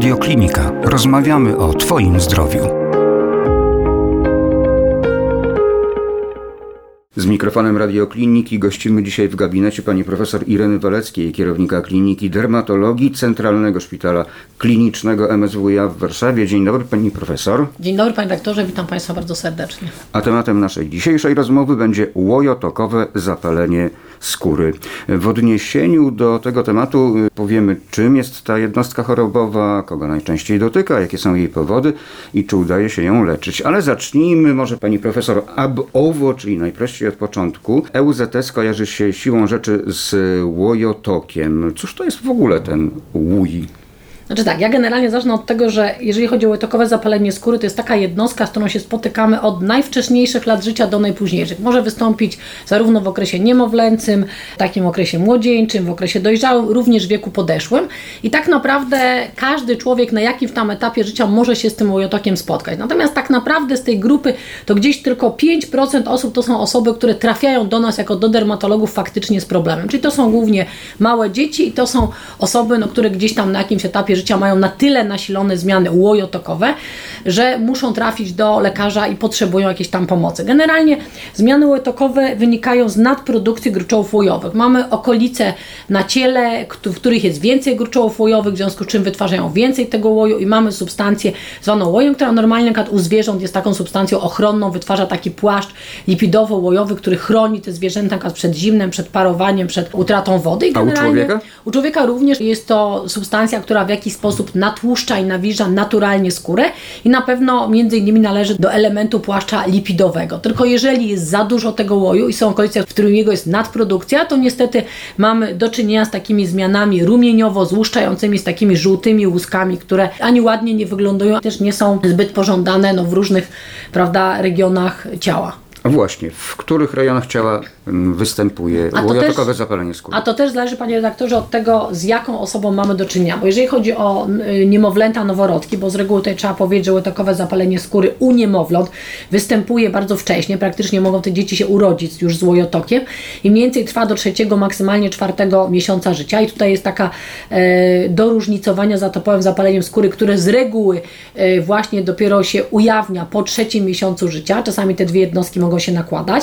Radioklinika. Rozmawiamy o Twoim zdrowiu. Z mikrofonem radiokliniki gościmy dzisiaj w gabinecie pani profesor Ireny Waleckiej, kierownika kliniki dermatologii Centralnego Szpitala Klinicznego MSWiA w Warszawie. Dzień dobry pani profesor. Dzień dobry panie doktorze, witam państwa bardzo serdecznie. A tematem naszej dzisiejszej rozmowy będzie łojotokowe zapalenie skóry. W odniesieniu do tego tematu y, powiemy, czym jest ta jednostka chorobowa, kogo najczęściej dotyka, jakie są jej powody i czy udaje się ją leczyć. Ale zacznijmy może pani profesor ab ovo, czyli najprościej od początku. EUZT kojarzy się siłą rzeczy z łojotokiem. Cóż to jest w ogóle ten łój? Znaczy tak, ja generalnie zacznę od tego, że jeżeli chodzi o łytokowe zapalenie skóry, to jest taka jednostka, z którą się spotykamy od najwcześniejszych lat życia do najpóźniejszych. Może wystąpić zarówno w okresie niemowlęcym, w takim okresie młodzieńczym, w okresie dojrzałym, również w wieku podeszłym. I tak naprawdę każdy człowiek na jakimś tam etapie życia może się z tym łojotokiem spotkać. Natomiast tak naprawdę z tej grupy to gdzieś tylko 5% osób to są osoby, które trafiają do nas jako do dermatologów faktycznie z problemem. Czyli to są głównie małe dzieci i to są osoby, no, które gdzieś tam na jakimś etapie życia mają na tyle nasilone zmiany łojotokowe, że muszą trafić do lekarza i potrzebują jakiejś tam pomocy. Generalnie zmiany łojotokowe wynikają z nadprodukcji gruczołów łojowych. Mamy okolice na ciele, w których jest więcej gruczołów łojowych, w związku z czym wytwarzają więcej tego łoju i mamy substancję zwaną łojem, która normalnie u zwierząt jest taką substancją ochronną, wytwarza taki płaszcz lipidowo-łojowy, który chroni te zwierzęta przed zimnem, przed parowaniem, przed utratą wody. I A u człowieka? U człowieka również jest to substancja, która w jakiś sposób natłuszcza i nawilża naturalnie skórę i na pewno między innymi należy do elementu płaszcza lipidowego. Tylko jeżeli jest za dużo tego łoju i są okolice, w którym jego jest nadprodukcja, to niestety mamy do czynienia z takimi zmianami rumieniowo złuszczającymi, z takimi żółtymi łuskami, które ani ładnie nie wyglądają, też nie są zbyt pożądane no, w różnych prawda, regionach ciała. Właśnie, w których rejonach ciała występuje łojotokowe zapalenie skóry? A to też zależy, panie redaktorze, od tego, z jaką osobą mamy do czynienia. Bo jeżeli chodzi o y, niemowlęta, noworodki, bo z reguły tutaj trzeba powiedzieć, że łojotokowe zapalenie skóry u niemowląt występuje bardzo wcześnie, praktycznie mogą te dzieci się urodzić już z łojotokiem i mniej więcej trwa do trzeciego, maksymalnie czwartego miesiąca życia. I tutaj jest taka e, do różnicowania z atopowym zapaleniem skóry, które z reguły e, właśnie dopiero się ujawnia po trzecim miesiącu życia. Czasami te dwie jednostki mogą mogą się nakładać.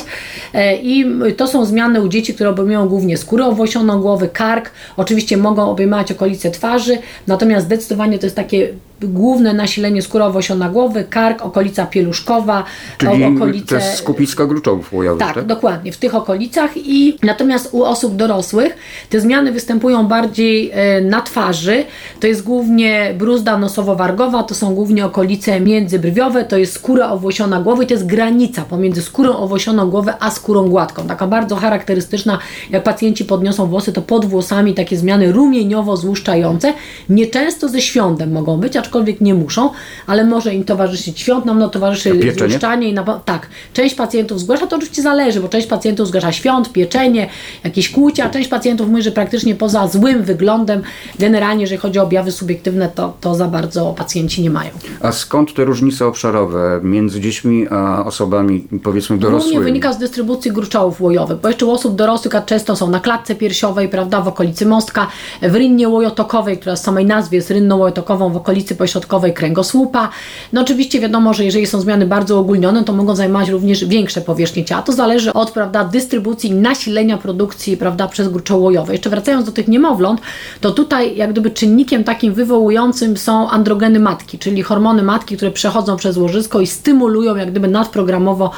E, I to są zmiany u dzieci, które obejmują głównie skórę owłosioną głowy, kark, oczywiście mogą obejmować okolice twarzy, natomiast zdecydowanie to jest takie główne nasilenie skórowo-osiona głowy, kark, okolica pieluszkowa, Czyli okolice... to jest skupisko gruczołów łojowych, tak, tak? dokładnie, w tych okolicach i natomiast u osób dorosłych te zmiany występują bardziej e, na twarzy, to jest głównie bruzda nosowo-wargowa, to są głównie okolice międzybrwiowe, to jest skóra owłosiona głowy i to jest granica pomiędzy skórą owłosioną głowy a skórą gładką, taka bardzo charakterystyczna, jak pacjenci podniosą włosy, to pod włosami takie zmiany rumieniowo-złuszczające, nieczęsto ze świątem mogą być, aczkolwiek nie muszą, ale może im towarzyszyć świąt, nam no, towarzyszy złuszczanie i na, tak, część pacjentów zgłasza, to oczywiście zależy, bo część pacjentów zgłasza świąt, pieczenie, jakieś kłucia, a część pacjentów mówi, że praktycznie poza złym wyglądem, generalnie jeżeli chodzi o objawy subiektywne, to, to za bardzo pacjenci nie mają. A skąd te różnice obszarowe między dziećmi a osobami powiedzmy dorosłymi? Głównie wynika z dystrybucji gruczołów łojowych, bo jeszcze u osób dorosłych często są na klatce piersiowej, prawda, w okolicy mostka, w rynnie łojotokowej, która z samej nazwy jest rynną łojotokową w okolicy pośrodkowej kręgosłupa. No oczywiście wiadomo, że jeżeli są zmiany bardzo ogólnione, to mogą zajmować również większe powierzchnie ciała. To zależy od prawda, dystrybucji nasilenia produkcji prawda, przez gruczołojowe. Jeszcze wracając do tych niemowląt, to tutaj jak gdyby czynnikiem takim wywołującym są androgeny matki, czyli hormony matki, które przechodzą przez łożysko i stymulują jak gdyby nadprogramowo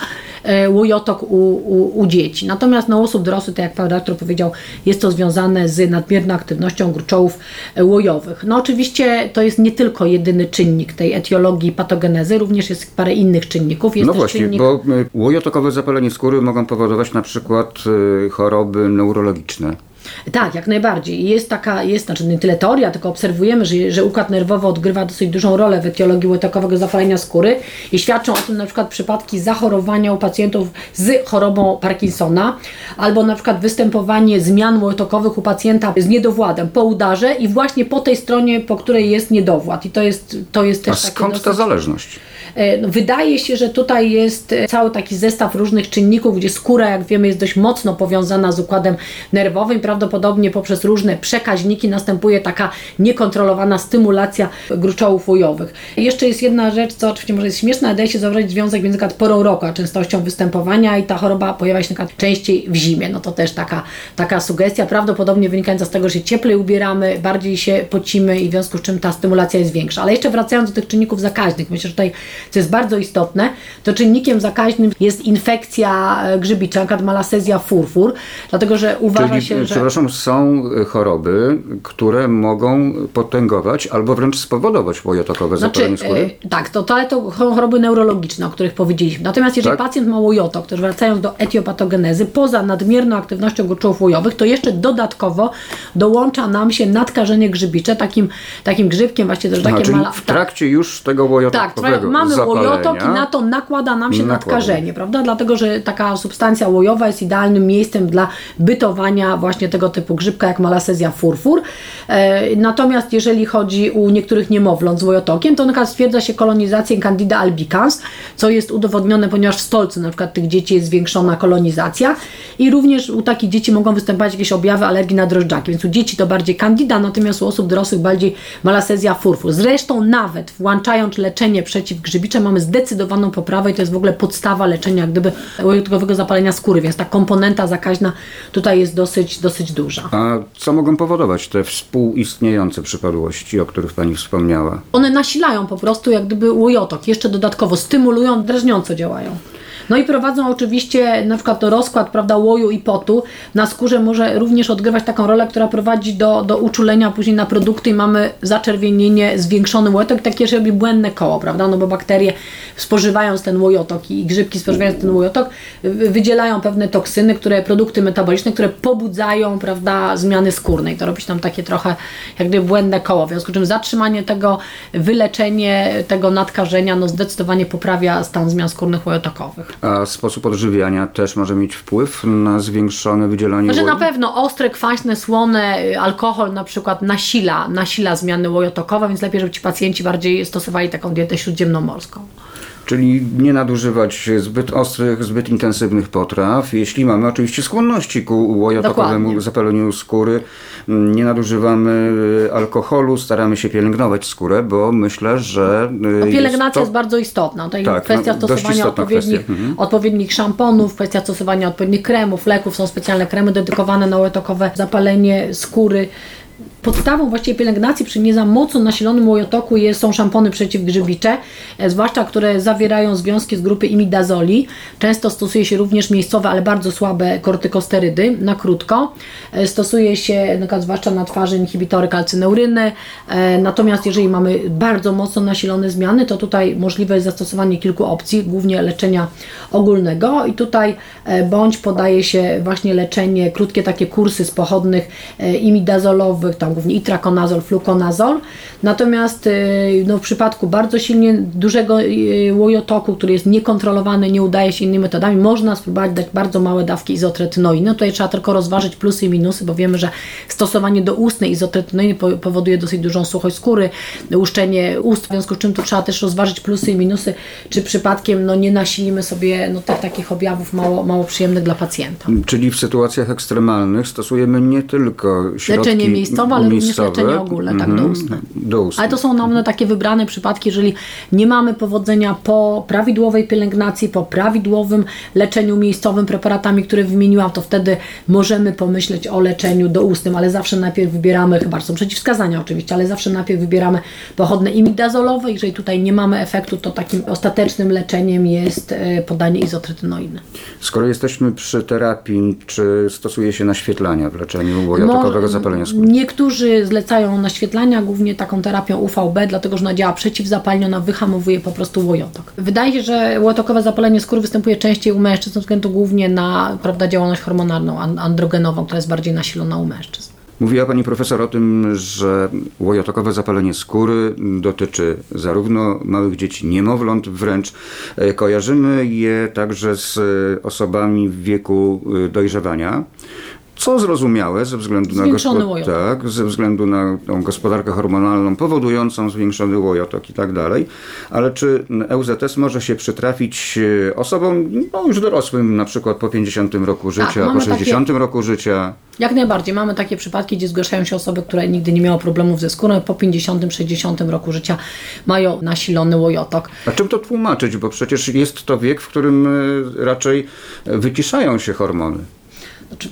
e, łojotok u, u, u, dzieci. Natomiast na osób dorosłych, tak jak pan doktor powiedział, jest to związane z nadmierną aktywnością gruczołów e, łojowych. No oczywiście to jest nie tylko jedyny czynnik tej etiologii patogenezy, również jest parę innych czynników. Jest no właśnie, czynnik... bo y, łojotokowe zapalenie skóry mogą powodować na przykład y, choroby neurologiczne. Tak, jak najbardziej. Jest taka, jest, znaczy nie tyle teoria, tylko obserwujemy, że, że układ nerwowy odgrywa dosyć dużą rolę w etiologii łetokowego zapalenia skóry i świadczą o tym na przykład przypadki zachorowania u pacjentów z chorobą Parkinsona albo na przykład występowanie zmian łetokowych u pacjenta z niedowładem po udarze i właśnie po tej stronie, po której jest niedowład. I to jest, to jest też A skąd ta zależność? E, no, wydaje się, że tutaj jest e, cały taki zestaw różnych czynników, gdzie skóra, jak wiemy, jest dość mocno powiązana z układem nerwowym. Prawdopodobnie poprzez różne przekaźniki następuje taka niekontrolowana stymulacja gruczołów łojowych. I jeszcze jest jedna rzecz, co oczywiście może jest śmieszna, ale daje się zauważyć związek między porą roku, a częstością występowania i ta choroba pojawia się na częściej w zimie. No to też taka, taka sugestia, prawdopodobnie wynikająca z tego, że cieplej ubieramy, bardziej się pocimy i w związku z czym ta stymulacja jest większa. Ale jeszcze wracając do tych czynników zakaźnych, myślę, że tutaj, co jest bardzo istotne, to czynnikiem zakaźnym jest infekcja e, grzybicza, np. malasezja furfur, dlatego że uważa Czyli, się, że... przepraszam, są y, choroby, które mogą potęgować albo wręcz spowodować łojotokowe zapalenie skóry? e, tak, to, to, ale to choroby neurologiczne, o których powiedzieliśmy. Natomiast jeżeli Tak? pacjent ma łojotok, to już wracając do etiopatogenezy, poza nadmierną aktywnością gruczołów łojowych, to jeszcze dodatkowo dołącza nam się nadkażenie grzybicze, takim, takim grzybkiem właśnie też takie mala... w trakcie już tego łojotokowego Tak, mamy zapalenia, łojotok i na to nakłada nam się Nakłada. nadkażenie, prawda? Dlatego, że taka substancja łojowa jest idealnym miejscem dla bytowania właśnie tego typu grzybka, jak malasezja furfur. E, natomiast jeżeli chodzi u niektórych niemowląt z łojotokiem, to na przykład stwierdza się kolonizację Candida albicans, co jest udowodnione, ponieważ w stolcu na przykład tych dzieci jest zwiększona kolonizacja i również u takich dzieci mogą występować jakieś objawy alergii na drożdżaki, więc u dzieci to bardziej Candida, natomiast u osób dorosłych bardziej malasezja furfur. Zresztą nawet włączając leczenie przeciwgrzybicze mamy zdecydowaną poprawę i to jest w ogóle podstawa leczenia jak gdyby zapalenia skóry, więc ta komponenta zakaźna tutaj jest dosyć, dosyć duża. A co mogą powodować te współistniejące przypadłości, o których Pani wspomniała? One nasilają po prostu jak gdyby łojotok, jeszcze dodatkowo stymulują, drażniąco działają. No i prowadzą oczywiście na przykład do rozkład prawda, łoju i potu na skórze może również odgrywać taką rolę, która prowadzi do, do uczulenia później na produkty i mamy zaczerwienienie, zwiększony łojotok, takie robi błędne koło, prawda, no bo bakterie spożywając ten łojotok i grzybki spożywając ten łojotok wy- wydzielają pewne toksyny, które, produkty metaboliczne, które pobudzają, prawda, zmiany skórne. I to robi się tam takie trochę jak gdyby błędne koło, w związku z czym zatrzymanie tego, wyleczenie tego nadkażenia, no zdecydowanie poprawia stan zmian skórnych łojotokowych. A sposób odżywiania też może mieć wpływ na zwiększone wydzielanie Znaczy na pewno ostre, kwaśne, słone, y, alkohol na przykład nasila, nasila zmiany łojotokowe, więc lepiej, żeby ci pacjenci bardziej stosowali taką dietę śródziemnomorską. Czyli nie nadużywać zbyt ostrych, zbyt intensywnych potraw. Jeśli mamy oczywiście skłonności ku łojotokowemu Dokładnie. zapaleniu skóry, mm, nie nadużywamy y, alkoholu, staramy się pielęgnować skórę, bo myślę, że y, No, pielęgnacja to- jest bardzo istotna. Tutaj Tak, kwestia no, stosowania odpowiednich, kwestia. Mhm. odpowiednich szamponów, kwestia stosowania odpowiednich kremów, leków. Są specjalne kremy dedykowane na łojotokowe zapalenie skóry. Podstawą właściwie pielęgnacji przy nie za mocno nasilonym łojotoku jest, są szampony przeciwgrzybicze, e, zwłaszcza które zawierają związki z grupy imidazoli. Często stosuje się również miejscowe, ale bardzo słabe kortykosterydy na krótko. E, Stosuje się na przykład zwłaszcza na twarzy inhibitory kalcyneuryny. E, Natomiast jeżeli mamy bardzo mocno nasilone zmiany, to tutaj możliwe jest zastosowanie kilku opcji, głównie leczenia ogólnego i tutaj bądź podaje się właśnie leczenie, krótkie takie kursy z pochodnych e, tam głównie itrakonazol, flukonazol. Natomiast e, no, w przypadku bardzo silnie dużego e, łojotoku, który jest niekontrolowany, nie udaje się innymi metodami, można spróbować dać bardzo małe dawki izotretynoiny. No tutaj trzeba tylko rozważyć plusy i minusy, bo wiemy, że stosowanie do ustnej izotretynoiny po- powoduje dosyć dużą suchość skóry, łuszczenie ust, w związku z czym tu trzeba też rozważyć plusy i minusy, czy przypadkiem no, nie nasilimy sobie no, tych takich objawów mało, mało przyjemnych dla pacjenta. Czyli w sytuacjach ekstremalnych stosujemy nie tylko środki miejscowe, ale również leczenie ogólne, tak, mhm, doustne. doustne. Ale to są nam takie wybrane przypadki, jeżeli nie mamy powodzenia po prawidłowej pielęgnacji, po prawidłowym leczeniu miejscowym preparatami, które wymieniłam, to wtedy możemy pomyśleć o leczeniu doustnym, ale zawsze najpierw wybieramy, chyba są przeciwwskazania oczywiście, ale zawsze najpierw wybieramy pochodne imidazolowe. Jeżeli tutaj nie mamy efektu, to takim ostatecznym leczeniem jest e, podanie izotretynoiny. Skoro jesteśmy przy terapii, czy stosuje się naświetlania w leczeniu łojotokowego Mo- zapalenia skóry? Niektórzy zlecają naświetlania, głównie taką terapią UVB, dlatego że ona działa przeciwzapalnie, ona wyhamowuje po prostu łojotok. Wydaje się, że łojotokowe zapalenie skóry występuje częściej u mężczyzn, ze względu głównie na prawda, działalność hormonalną, an- androgenową, która jest bardziej nasilona u mężczyzn. Mówiła Pani Profesor o tym, że łojotokowe zapalenie skóry dotyczy zarówno małych dzieci, niemowląt wręcz. E, Kojarzymy je także z e, osobami w wieku e, dojrzewania. Co zrozumiałe ze względu na, Zwiększony tak, ze względu na tą gospodarkę hormonalną powodującą zwiększony łojotok i tak dalej. Ale czy EUZS może się przytrafić e, osobom no, już dorosłym, na przykład po 50 roku życia, po Tak, takie- 60 roku życia? Jak najbardziej. Mamy takie przypadki, gdzie zgłaszają się osoby, które nigdy nie miały problemów ze skórą po 50-60 roku życia mają nasilony łojotok. A czym to tłumaczyć? Bo przecież jest to wiek, w którym e, raczej wyciszają się hormony. Znaczy,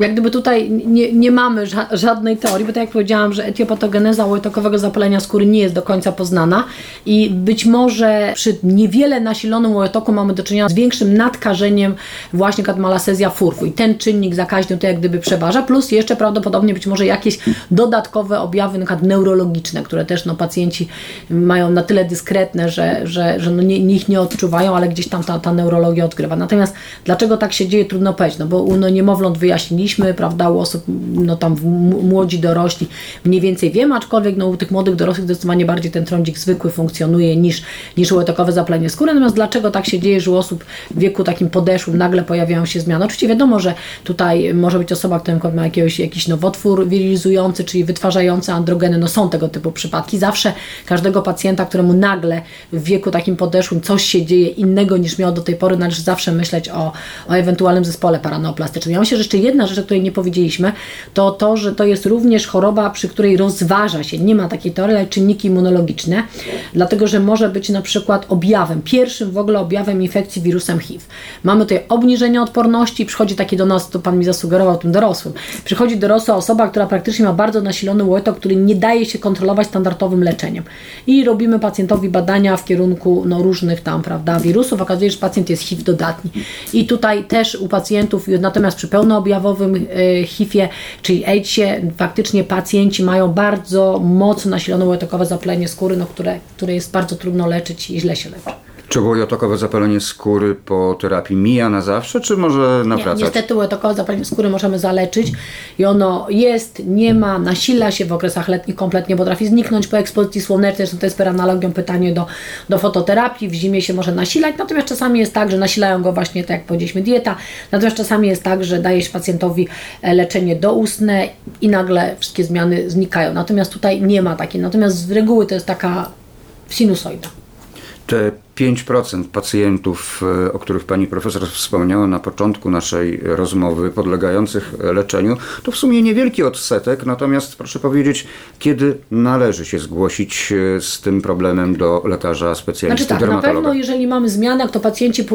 jak gdyby tutaj nie, nie mamy ża- żadnej teorii, bo tak jak powiedziałam, że etiopatogeneza łojotokowego zapalenia skóry nie jest do końca poznana i być może przy niewiele nasilonym łojotoku mamy do czynienia z większym nadkażeniem właśnie kadmalasezja furfu i ten czynnik zakaźny to jak gdyby przeważa, plus jeszcze prawdopodobnie być może jakieś dodatkowe objawy na neurologiczne, które też no, pacjenci mają na tyle dyskretne, że, że, że no, nie, ich nie odczuwają, ale gdzieś tam ta, ta neurologia odgrywa. Natomiast dlaczego tak się dzieje, trudno powiedzieć, no bo u no, niemowląt wyjaśniliśmy, prawda, u osób, no tam młodzi dorośli mniej więcej wiemy, aczkolwiek no, u tych młodych dorosłych zdecydowanie bardziej ten trądzik zwykły funkcjonuje niż, niż łojotokowe zapalenie skóry. Natomiast dlaczego tak się dzieje, że u osób w wieku takim podeszłym nagle pojawiają się zmiany? Oczywiście wiadomo, że tutaj może być osoba, która ma jakiegoś, jakiś nowotwór wirilizujący, czyli wytwarzający androgeny, no są tego typu przypadki. Zawsze każdego pacjenta, któremu nagle w wieku takim podeszłym coś się dzieje innego niż miał do tej pory, należy zawsze myśleć o, o ewentualnym zespole paraneoplastycznym. Ja myślę, że jeszcze jedna rzecz, o której nie powiedzieliśmy, to to, że to jest również choroba, przy której rozważa się, nie ma takiej teorii, ale czynniki immunologiczne, dlatego, że może być na przykład objawem, pierwszym w ogóle objawem infekcji wirusem HIV. Mamy tutaj obniżenie odporności, przychodzi taki do nas, to Pan mi zasugerował, tym dorosłym, przychodzi dorosła osoba, która praktycznie ma bardzo nasilony łojotok, który nie daje się kontrolować standardowym leczeniem. I robimy pacjentowi badania w kierunku no, różnych tam, prawda, wirusów. Okazuje się, że pacjent jest HIV dodatni. I tutaj też u pacjentów, natomiast przy pełnoobjawowym e, HIV-ie, czyli AIDS-ie, faktycznie pacjenci mają bardzo mocno nasilone łojotokowe zapalenie skóry, no, które, które jest bardzo trudno leczyć i źle się leczy. Czy łojotokowe zapalenie skóry po terapii mija na zawsze, czy może Nie, nawracać? niestety łojotokowe zapalenie skóry możemy zaleczyć i ono jest, nie ma, nasila się w okresach letnich kompletnie, potrafi zniknąć po ekspozycji słonecznej, to jest per analogią pytanie do, do fototerapii, w zimie się może nasilać, natomiast czasami jest tak, że nasilają go właśnie, tak jak powiedzieliśmy, dieta, natomiast czasami jest tak, że daje się pacjentowi e, leczenie doustne i nagle wszystkie zmiany znikają, natomiast tutaj nie ma takiej, natomiast z reguły to jest taka sinusoida. Te 5% pacjentów, e, o których pani profesor wspomniała na początku naszej rozmowy, podlegających leczeniu, to w sumie niewielki odsetek, natomiast proszę powiedzieć, kiedy należy się zgłosić e, z tym problemem do lekarza specjalisty, Znaczy tak, na dermatologa? pewno jeżeli mamy zmiany, jak to pacjenci y,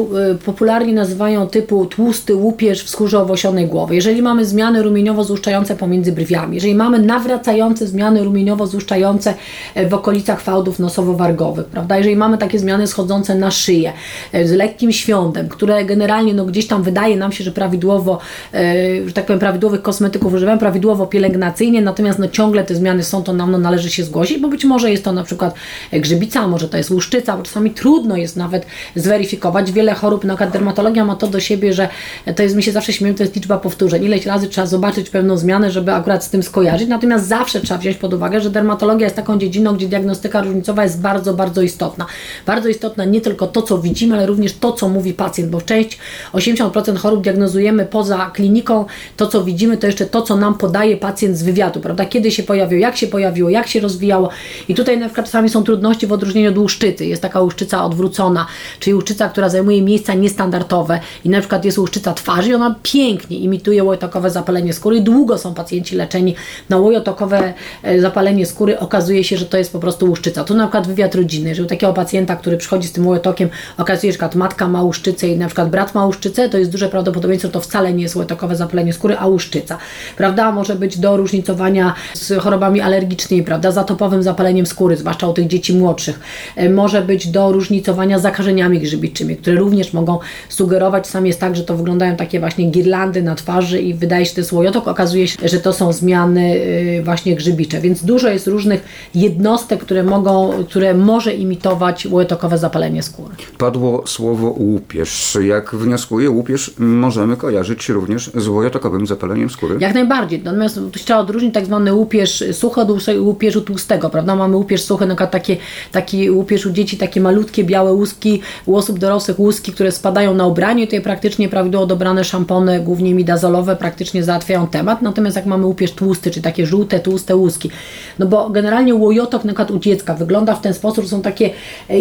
popularnie nazywają typu tłusty łupież w skórze owosionej głowy, jeżeli mamy zmiany rumieniowo-złuszczające pomiędzy brwiami, jeżeli mamy nawracające zmiany rumieniowo-złuszczające e, w okolicach fałdów nosowo-wargowych, prawda, jeżeli mamy takie zmiany schodzące na szyję e, z lekkim świątem, które generalnie no, gdzieś tam wydaje nam się, że prawidłowo, e, że tak powiem, prawidłowych kosmetyków używamy, prawidłowo pielęgnacyjnie, natomiast no, ciągle te zmiany są, to nam no, należy się zgłosić, bo być może jest to na przykład e, grzybica, może to jest łuszczyca, bo czasami trudno jest nawet zweryfikować. Wiele chorób, na przykład dermatologia ma to do siebie, że to jest, mi się zawsze śmieję, to jest liczba powtórzeń. Ileś razy trzeba zobaczyć pewną zmianę, żeby akurat z tym skojarzyć, natomiast zawsze trzeba wziąć pod uwagę, że dermatologia jest taką dziedziną, gdzie diagnostyka różnicowa jest bardzo, bardzo istotna. Bardzo istotna nie tylko to, co widzimy, ale również to, co mówi pacjent, bo część, 80% chorób diagnozujemy poza kliniką, to, co widzimy, to jeszcze to, co nam podaje pacjent z wywiadu, prawda? Kiedy się pojawiło, jak się pojawiło, jak się rozwijało i tutaj na przykład czasami są trudności w odróżnieniu od łuszczycy. Jest taka łuszczyca odwrócona, czyli łuszczyca, która zajmuje miejsca niestandardowe i na przykład jest łuszczyca twarzy i ona pięknie imituje łojotokowe zapalenie skóry. Długo są pacjenci leczeni na łojotokowe e, zapalenie skóry. Okazuje się, że to jest po prostu łuszczyca. Tu na przykład wywiad rodzinny, że u takiego pacjenta, który przychodzi z tym łojotokiem, okazuje się, że matka ma łuszczycę i na przykład brat ma łuszczycę, to jest duże prawdopodobieństwo, że to wcale nie jest łojotokowe zapalenie skóry, a łuszczyca. Prawda? Może być do różnicowania z chorobami alergicznymi, prawda? Zatopowym zapaleniem skóry, zwłaszcza u tych dzieci młodszych. E, Może być do różnicowania zakażeniami grzybiczymi, które również mogą sugerować, czasami jest tak, że to wyglądają takie właśnie girlandy na twarzy i wydaje się, że to jest łojotok, okazuje się, że to są zmiany y, właśnie grzybicze, więc dużo jest różnych jednostek, które mogą, które może imitować łojotokowe zapalenie zapalenie skóry. Padło słowo łupież. Jak wnioskuję, łupież możemy kojarzyć również z łojotokowym zapaleniem skóry. Jak najbardziej. Natomiast tu trzeba odróżnić tak zwany łupież suchy od łupieżu tłustego, prawda? Mamy łupież suchy, na przykład takie, taki łupież u dzieci, takie malutkie, białe łuski, u osób dorosłych łuski, które spadają na ubranie. Tutaj praktycznie prawidłowo dobrane szampony, głównie midazolowe, praktycznie załatwiają temat. Natomiast jak mamy łupież tłusty, czy takie żółte, tłuste łuski, no bo generalnie łojotok na przykład u dziecka wygląda w ten sposób, są takie e,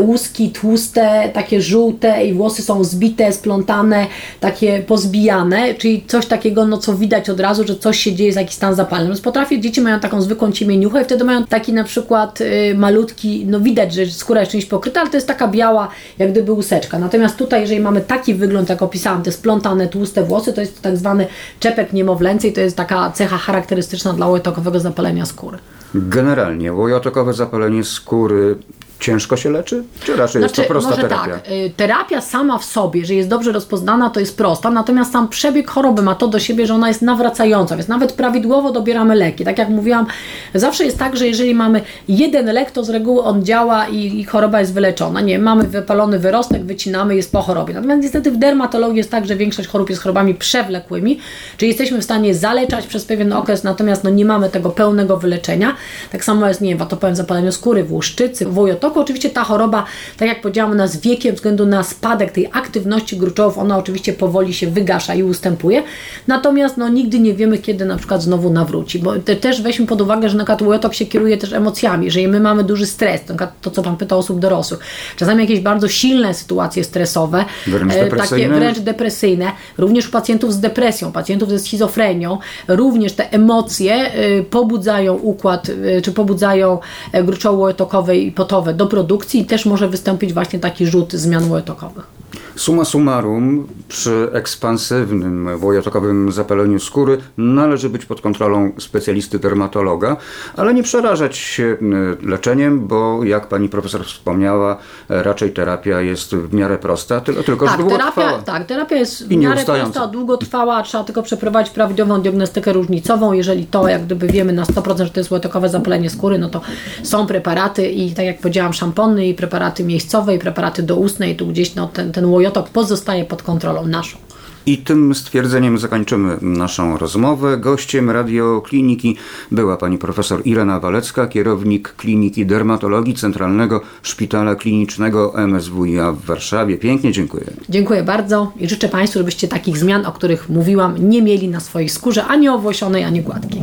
łuski, tłuste, takie żółte i włosy są zbite, splątane, takie pozbijane, czyli coś takiego, no co widać od razu, że coś się dzieje, jest jakiś stan zapalny. Więc potrafię, dzieci mają taką zwykłą ciemieniuchę i wtedy mają taki na przykład y, malutki, no widać, że skóra jest czymś pokryta, ale to jest taka biała, jak gdyby łuseczka. Natomiast tutaj, jeżeli mamy taki wygląd, jak opisałam, te splątane, tłuste włosy, to jest tak zwany czepek niemowlęcy i to jest taka cecha charakterystyczna dla łojotokowego zapalenia skóry. Generalnie łojotokowe zapalenie skóry ciężko się leczy? Czy raczej jest to prosta może terapia? tak, y, terapia sama w sobie, że jest dobrze rozpoznana, to jest prosta, natomiast sam przebieg choroby ma to do siebie, że ona jest nawracająca, więc nawet prawidłowo dobieramy leki. Tak jak mówiłam, zawsze jest tak, że jeżeli mamy jeden lek, to z reguły on działa i, i choroba jest wyleczona. Nie, mamy wypalony wyrostek, wycinamy, jest po chorobie. Natomiast niestety w dermatologii jest tak, że większość chorób jest chorobami przewlekłymi, czyli jesteśmy w stanie zaleczać przez pewien okres, natomiast no, nie mamy tego pełnego wyleczenia. Tak samo jest, nie wiem, watopowym zapaleniu skóry, włoszczycy, wujotoku. Oczywiście ta choroba, tak jak powiedziałam, ona z wiekiem, względu na spadek tej aktywności gruczołów, ona oczywiście powoli się wygasza i ustępuje. Natomiast no, nigdy nie wiemy, kiedy na przykład znowu nawróci, bo te, też weźmy pod uwagę, że na przykład się kieruje też emocjami, że my mamy duży stres, to, to co Pan pyta osób dorosłych. Czasami jakieś bardzo silne sytuacje stresowe, Wręcz e, takie wręcz depresyjne, również u pacjentów z depresją, pacjentów ze schizofrenią, również te emocje y, pobudzają układ, y, czy pobudzają e, gruczoły łojotokowe i potowe do produkcji i też może wystąpić właśnie taki rzut zmian łojotokowych. Summa summarum, przy ekspansywnym wojotokowym zapaleniu skóry należy być pod kontrolą specjalisty dermatologa, ale nie przerażać się leczeniem, bo jak pani profesor wspomniała, raczej terapia jest w miarę prosta, tylko że Tak, terapia, długotrwała. tak, terapia jest w miarę prosta, długotrwała, trzeba tylko przeprowadzić prawidłową diagnostykę różnicową. Jeżeli to, jak gdyby wiemy na 100%, że to jest łojotokowe zapalenie skóry, no to są preparaty i tak jak powiedziałam, szampony i preparaty miejscowe i preparaty doustne i tu gdzieś no, ten, ten łojotok pozostaje pod kontrolą naszą. I tym stwierdzeniem zakończymy naszą rozmowę. Gościem radiokliniki była pani profesor Irena Walecka, kierownik Kliniki Dermatologii Centralnego Szpitala Klinicznego MSWiA w Warszawie. Pięknie dziękuję. Dziękuję bardzo i życzę Państwu, żebyście takich zmian, o których mówiłam, nie mieli na swojej skórze ani owłosionej, ani gładkiej.